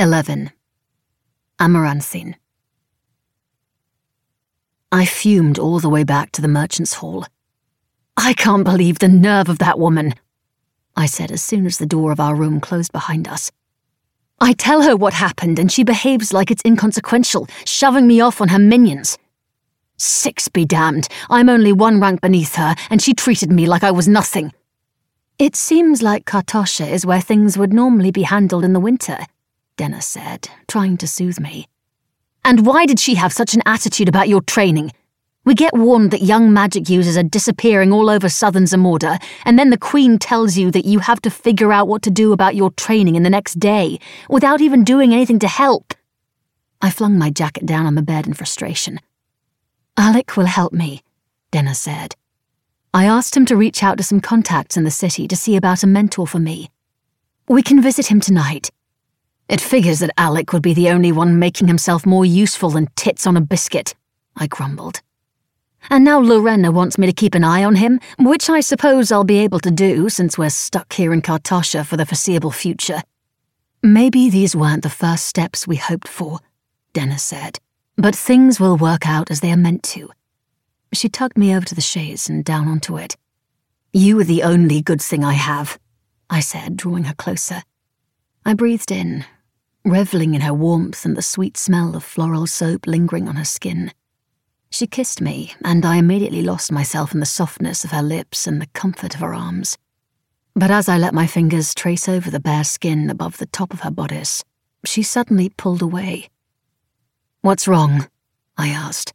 11. Amaranthine. I fumed all the way back to the merchant's hall. I can't believe the nerve of that woman, I said as soon as the door of our room closed behind us. I tell her what happened and she behaves like it's inconsequential, shoving me off on her minions. Six be damned, I'm only one rank beneath her and she treated me like I was nothing. It seems like Kartasha is where things would normally be handled in the winter, Denna said, trying to soothe me. And why did she have such an attitude about your training? We get warned that young magic users are disappearing all over southern Zamorda, and then the Queen tells you that you have to figure out what to do about your training in the next day, without even doing anything to help. I flung my jacket down on the bed in frustration. Alec will help me, Denna said. I asked him to reach out to some contacts in the city to see about a mentor for me. We can visit him tonight. It figures that Alec would be the only one making himself more useful than tits on a biscuit, I grumbled. And now Lorena wants me to keep an eye on him, which I suppose I'll be able to do since we're stuck here in Kartasha for the foreseeable future. Maybe these weren't the first steps we hoped for, Denna said, but things will work out as they are meant to. She tugged me over to the chaise and down onto it. You are the only good thing I have, I said, drawing her closer. I breathed in, reveling in her warmth and the sweet smell of floral soap lingering on her skin. She kissed me, and I immediately lost myself in the softness of her lips and the comfort of her arms. But as I let my fingers trace over the bare skin above the top of her bodice, she suddenly pulled away. What's wrong? I asked.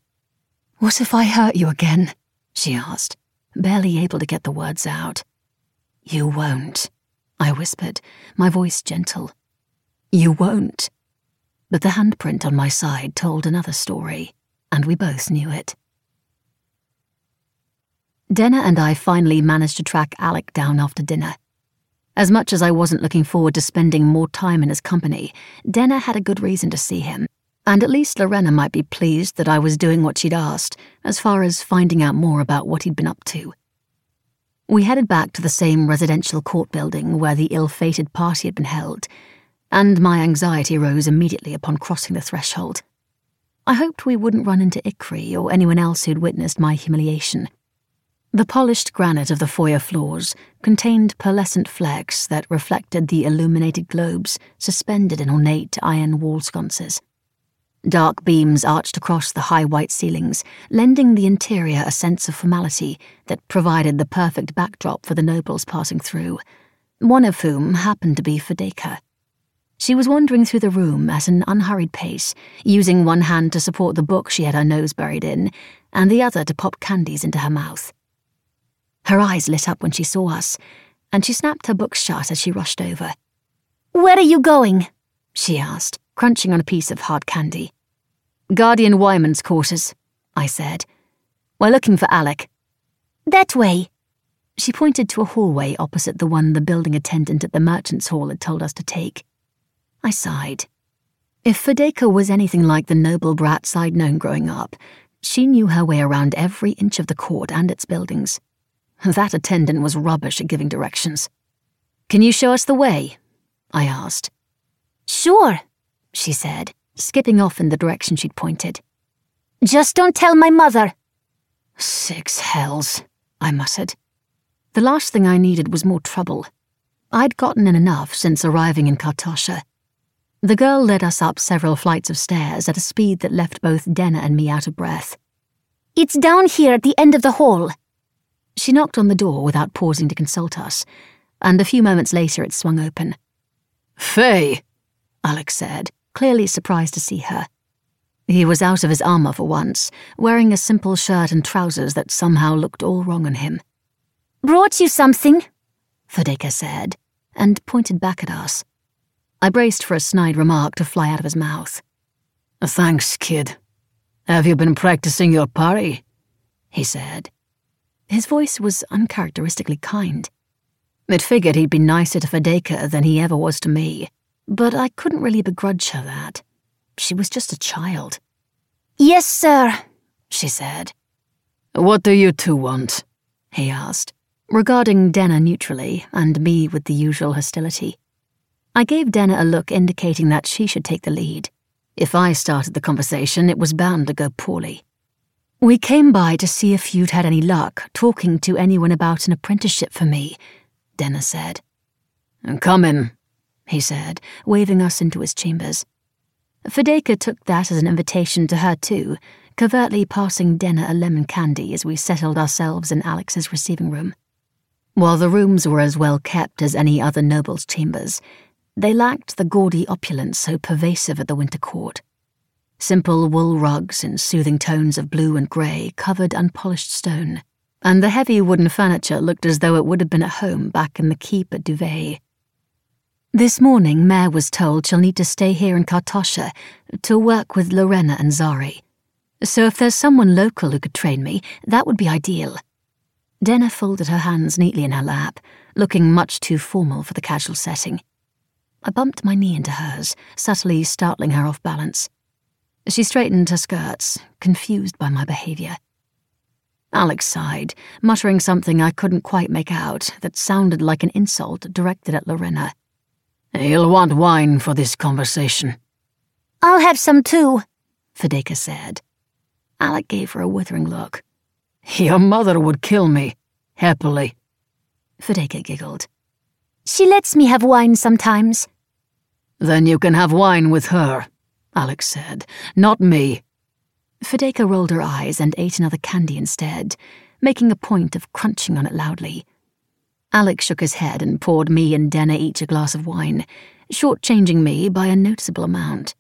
What if I hurt you again? She asked, barely able to get the words out. You won't, I whispered, my voice gentle. You won't. But the handprint on my side told another story and we both knew it. Denna and I finally managed to track Alec down after dinner. As much as I wasn't looking forward to spending more time in his company, Denna had a good reason to see him, and at least Lorena might be pleased that I was doing what she'd asked, as far as finding out more about what he'd been up to. We headed back to the same residential court building where the ill fated party had been held, and my anxiety rose immediately upon crossing the threshold. I hoped we wouldn't run into Ikri or anyone else who'd witnessed my humiliation. The polished granite of the foyer floors contained pearlescent flecks that reflected the illuminated globes suspended in ornate iron wall sconces. Dark beams arched across the high white ceilings, lending the interior a sense of formality that provided the perfect backdrop for the nobles passing through, one of whom happened to be Fedeka. She was wandering through the room at an unhurried pace, using one hand to support the book she had her nose buried in, and the other to pop candies into her mouth. Her eyes lit up when she saw us, and she snapped her book shut as she rushed over. Where are you going? she asked, crunching on a piece of hard candy. Guardian Wyman's quarters, I said. We're looking for Alec. That way. She pointed to a hallway opposite the one the building attendant at the merchant's hall had told us to take. I sighed. If Fedeka was anything like the noble brats I'd known growing up, she knew her way around every inch of the court and its buildings. That attendant was rubbish at giving directions. Can you show us the way? I asked. Sure, she said, skipping off in the direction she'd pointed. Just don't tell my mother. Six hells, I muttered. The last thing I needed was more trouble. I'd gotten in enough since arriving in Kartasha. The girl led us up several flights of stairs at a speed that left both Denna and me out of breath. It's down here at the end of the hall. She knocked on the door without pausing to consult us, and a few moments later it swung open. Faye, Alex said, clearly surprised to see her. He was out of his armour for once, wearing a simple shirt and trousers that somehow looked all wrong on him. Brought you something, Fedeka said, and pointed back at us. I braced for a snide remark to fly out of his mouth. Thanks, kid. Have you been practicing your parry? He said. His voice was uncharacteristically kind. It figured he'd be nicer to Fedeka than he ever was to me, but I couldn't really begrudge her that. She was just a child. Yes, sir, she said. What do you two want? he asked, regarding Denna neutrally and me with the usual hostility. I gave Denna a look indicating that she should take the lead. If I started the conversation, it was bound to go poorly. We came by to see if you'd had any luck talking to anyone about an apprenticeship for me, Denna said. Come in, he said, waving us into his chambers. Fedeka took that as an invitation to her too, covertly passing Denna a lemon candy as we settled ourselves in Alec's receiving room. While the rooms were as well kept as any other noble's chambers, they lacked the gaudy opulence so pervasive at the Winter Court. Simple wool rugs in soothing tones of blue and grey covered unpolished stone, and the heavy wooden furniture looked as though it would have been at home back in the keep at Duvet. This morning, Mare was told she'll need to stay here in Kartasha to work with Lorena and Zari. So if there's someone local who could train me, that would be ideal. Denna folded her hands neatly in her lap, looking much too formal for the casual setting. I bumped my knee into hers, subtly startling her off balance. She straightened her skirts, confused by my behaviour. Alec sighed, muttering something I couldn't quite make out that sounded like an insult directed at Lorena. You'll want wine for this conversation. I'll have some too, Fedeka said. Alec gave her a withering look. Your mother would kill me, happily. Fedeka giggled. She lets me have wine sometimes. Then you can have wine with her, Alec said, not me. Fedeka rolled her eyes and ate another candy instead, making a point of crunching on it loudly. Alec shook his head and poured me and Denna each a glass of wine, shortchanging me by a noticeable amount.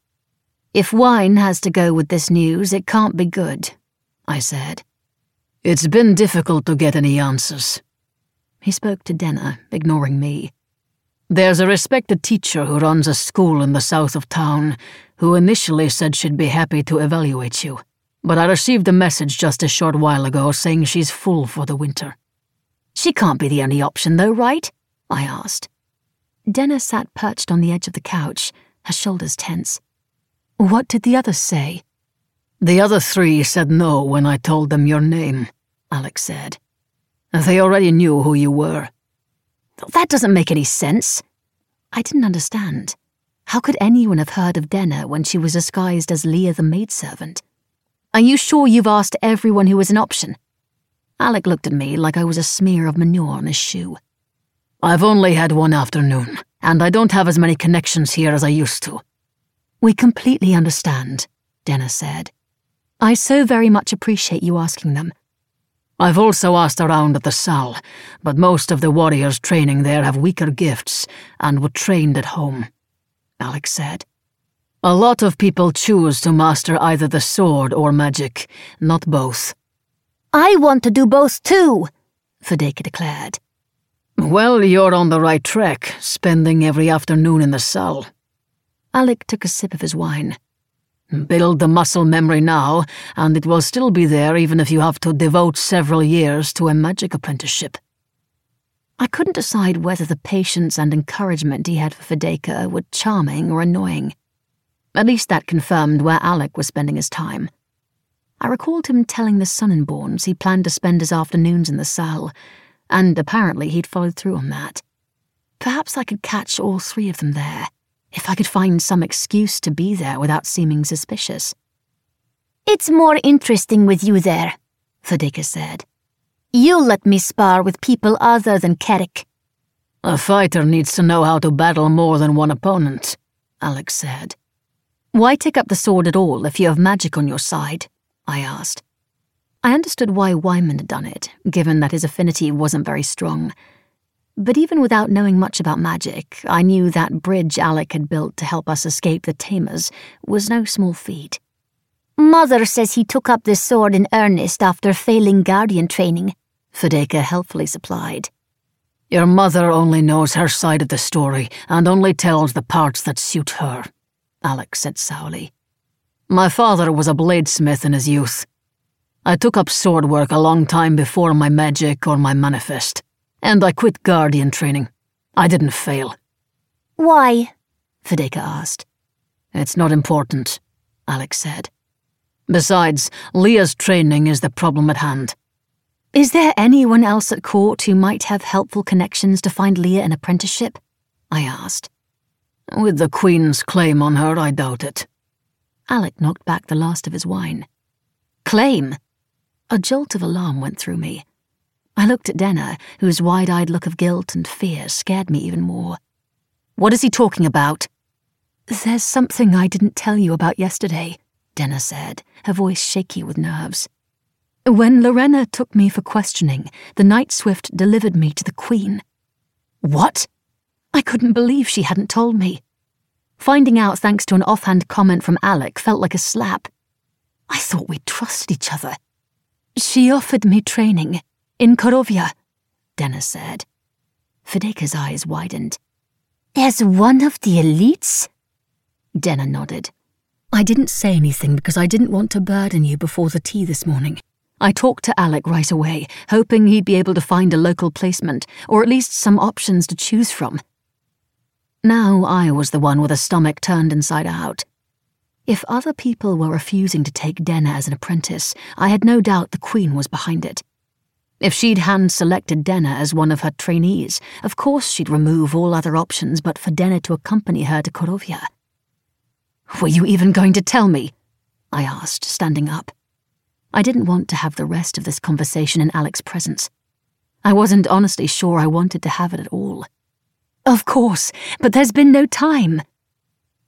If wine has to go with this news, it can't be good, I said. It's been difficult to get any answers. He spoke to Denna, ignoring me. There's a respected teacher who runs a school in the south of town who initially said she'd be happy to evaluate you, but I received a message just a short while ago saying she's full for the winter. She can't be the only option, though, right? I asked. Denna sat perched on the edge of the couch, her shoulders tense. What did the others say? The other three said no when I told them your name, Alec said. They already knew who you were. That doesn't make any sense. I didn't understand. How could anyone have heard of Denna when she was disguised as Leah the maidservant? Are you sure you've asked everyone who was an option? Alec looked at me like I was a smear of manure on his shoe. I've only had one afternoon, and I don't have as many connections here as I used to. We completely understand, Denna said. I so very much appreciate you asking them. I've also asked around at the Sal, but most of the warriors training there have weaker gifts and were trained at home, Alec said. A lot of people choose to master either the sword or magic, not both. I want to do both too, Fedeka declared. Well, you're on the right track, spending every afternoon in the cell. Alec took a sip of his wine. Build the muscle memory now, and it will still be there even if you have to devote several years to a magic apprenticeship. I couldn't decide whether the patience and encouragement he had for Fedeka were charming or annoying. At least that confirmed where Alec was spending his time. I recalled him telling the Sonnenborns he planned to spend his afternoons in the cell, and apparently he'd followed through on that. Perhaps I could catch all three of them there, if I could find some excuse to be there without seeming suspicious. It's more interesting with you there, Fedeka said. You'll let me spar with people other than Kerik. A fighter needs to know how to battle more than one opponent, Alec said. Why take up the sword at all if you have magic on your side? I asked. I understood why Wyman had done it, given that his affinity wasn't very strong. But even without knowing much about magic, I knew that bridge Alec had built to help us escape the Tamers was no small feat. Mother says he took up the sword in earnest after failing guardian training, Fedeka helpfully supplied. Your mother only knows her side of the story and only tells the parts that suit her, Alec said sourly. My father was a bladesmith in his youth. I took up sword work a long time before my magic or my manifest, and I quit guardian training. I didn't fail. Why? Fedeka asked. It's not important, Alec said. Besides, Leah's training is the problem at hand. Is there anyone else at court who might have helpful connections to find Leah an apprenticeship? I asked. With the Queen's claim on her, I doubt it. Alec knocked back the last of his wine. Claim? A jolt of alarm went through me. I looked at Denna, whose wide eyed look of guilt and fear scared me even more. What is he talking about? There's something I didn't tell you about yesterday, Denna said, her voice shaky with nerves. When Lorena took me for questioning, the Night Swift delivered me to the Queen. What? I couldn't believe she hadn't told me. Finding out thanks to an offhand comment from Alec felt like a slap. I thought we'd trusted each other. She offered me training in Korovia, Denna said. Fedeka's eyes widened. As one of the elites? Denna nodded. I didn't say anything because I didn't want to burden you before the tea this morning. I talked to Alec right away, hoping he'd be able to find a local placement, or at least some options to choose from. Now I was the one with a stomach turned inside out. If other people were refusing to take Denna as an apprentice, I had no doubt the Queen was behind it. If she'd hand selected Denna as one of her trainees, of course she'd remove all other options but for Denna to accompany her to Korovia. Were you even going to tell me? I asked, standing up. I didn't want to have the rest of this conversation in Alec's presence. I wasn't honestly sure I wanted to have it at all. Of course, but there's been no time.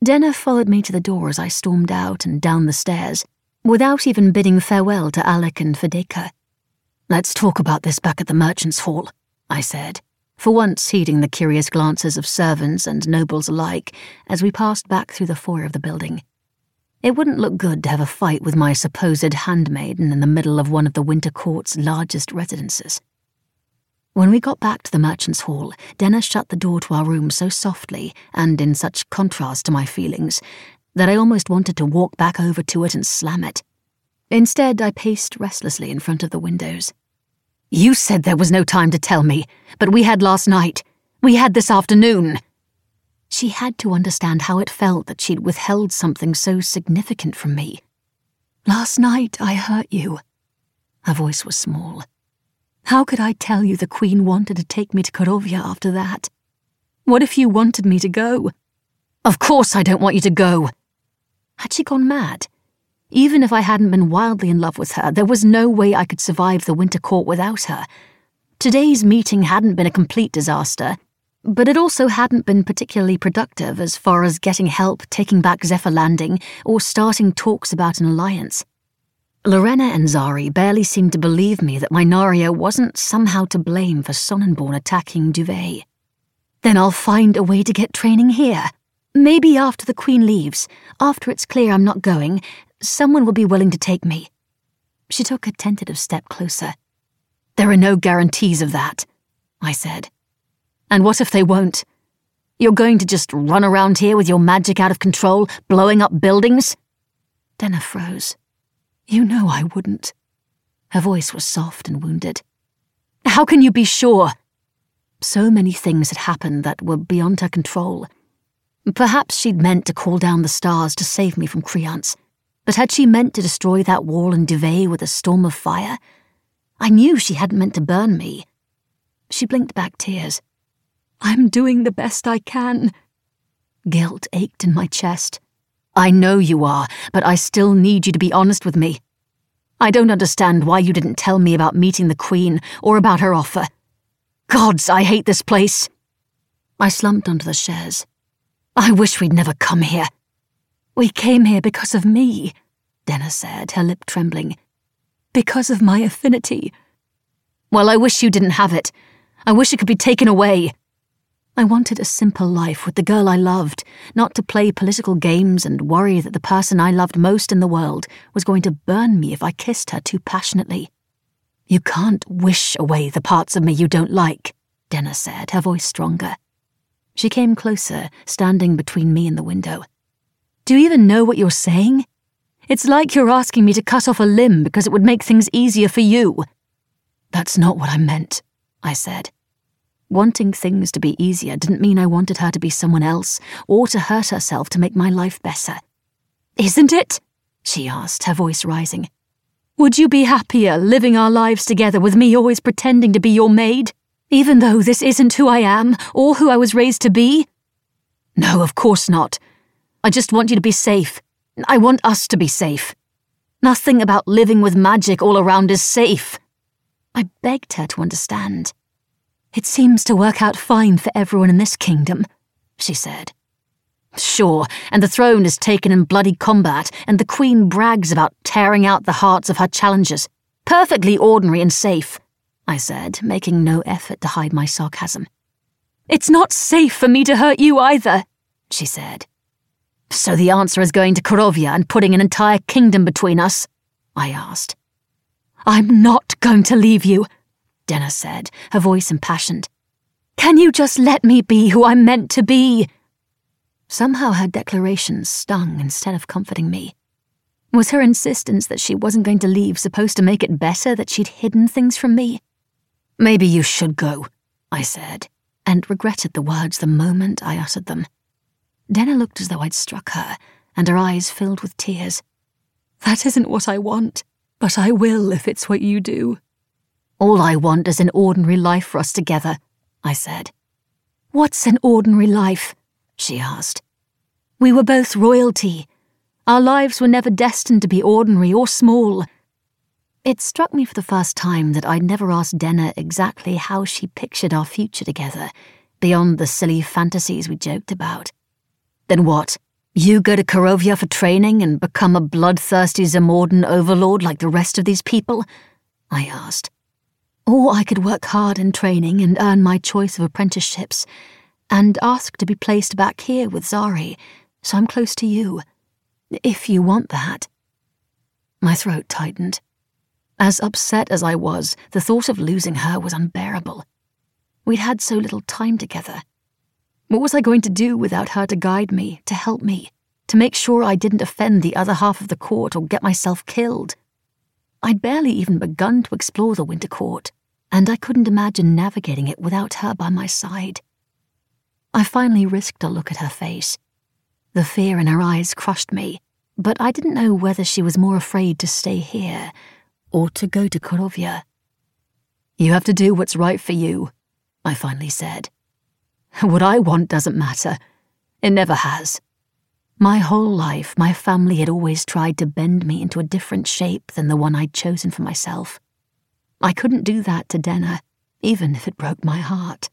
Denna followed me to the door as I stormed out and down the stairs, without even bidding farewell to Alec and Fedeka. Let's talk about this back at the Merchants' Hall, I said, for once heeding the curious glances of servants and nobles alike as we passed back through the foyer of the building. It wouldn't look good to have a fight with my supposed handmaiden in the middle of one of the Winter Court's largest residences. When we got back to the Merchant's Hall, Denna shut the door to our room so softly and in such contrast to my feelings that I almost wanted to walk back over to it and slam it. Instead, I paced restlessly in front of the windows. You said there was no time to tell me, but we had last night. We had this afternoon. She had to understand how it felt that she'd withheld something so significant from me. Last night I hurt you. Her voice was small. How could I tell you the Queen wanted to take me to Korovia after that? What if you wanted me to go? Of course I don't want you to go. Had she gone mad? Even if I hadn't been wildly in love with her, there was no way I could survive the Winter Court without her. Today's meeting hadn't been a complete disaster, but it also hadn't been particularly productive as far as getting help taking back Zephyr Landing or starting talks about an alliance. Lorena and Zari barely seemed to believe me that Mynaria wasn't somehow to blame for Sonnenborn attacking Duvet. Then I'll find a way to get training here. Maybe after the Queen leaves, after it's clear I'm not going, someone will be willing to take me. She took a tentative step closer. There are no guarantees of that, I said. And what if they won't? You're going to just run around here with your magic out of control, blowing up buildings? Denna froze. You know I wouldn't. Her voice was soft and wounded. How can you be sure? So many things had happened that were beyond her control. Perhaps she'd meant to call down the stars to save me from Creance, but had she meant to destroy that wall and Duvet with a storm of fire? I knew she hadn't meant to burn me. She blinked back tears. I'm doing the best I can. Guilt ached in my chest. I know you are, but I still need you to be honest with me. I don't understand why you didn't tell me about meeting the Queen or about her offer. Gods, I hate this place. I slumped onto the chaise. I wish we'd never come here. We came here because of me, Denna said, her lip trembling. Because of my affinity. Well, I wish you didn't have it. I wish it could be taken away. I wanted a simple life with the girl I loved, not to play political games and worry that the person I loved most in the world was going to burn me if I kissed her too passionately. You can't wish away the parts of me you don't like, Denna said, her voice stronger. She came closer, standing between me and the window. Do you even know what you're saying? It's like you're asking me to cut off a limb because it would make things easier for you. That's not what I meant, I said. Wanting things to be easier didn't mean I wanted her to be someone else or to hurt herself to make my life better. Isn't it? she asked, her voice rising. Would you be happier living our lives together with me always pretending to be your maid, even though this isn't who I am or who I was raised to be? No, of course not. I just want you to be safe. I want us to be safe. Nothing about living with magic all around is safe. I begged her to understand. It seems to work out fine for everyone in this kingdom, she said. Sure, and the throne is taken in bloody combat, and the Queen brags about tearing out the hearts of her challengers. Perfectly ordinary and safe, I said, making no effort to hide my sarcasm. It's not safe for me to hurt you either, she said. So the answer is going to Korovia and putting an entire kingdom between us? I asked. I'm not going to leave you, Denna said, her voice impassioned. Can you just let me be who I'm meant to be? Somehow her declaration stung instead of comforting me. Was her insistence that she wasn't going to leave supposed to make it better that she'd hidden things from me? Maybe you should go, I said, and regretted the words the moment I uttered them. Denna looked as though I'd struck her, and her eyes filled with tears. That isn't what I want, but I will if it's what you do. All I want is an ordinary life for us together, I said. What's an ordinary life? she asked. We were both royalty. Our lives were never destined to be ordinary or small. It struck me for the first time that I'd never asked Denna exactly how she pictured our future together, beyond the silly fantasies we joked about. Then what? You go to Korovia for training and become a bloodthirsty Zamordan overlord like the rest of these people? I asked. Or I could work hard in training and earn my choice of apprenticeships, and ask to be placed back here with Zari, so I'm close to you. If you want that. My throat tightened. As upset as I was, the thought of losing her was unbearable. We'd had so little time together. What was I going to do without her to guide me, to help me, to make sure I didn't offend the other half of the court or get myself killed? I'd barely even begun to explore the Winter Court, and I couldn't imagine navigating it without her by my side. I finally risked a look at her face. The fear in her eyes crushed me, but I didn't know whether she was more afraid to stay here or to go to Korovia. You have to do what's right for you, I finally said. What I want doesn't matter. It never has. My whole life, my family had always tried to bend me into a different shape than the one I'd chosen for myself. I couldn't do that to Denna, even if it broke my heart.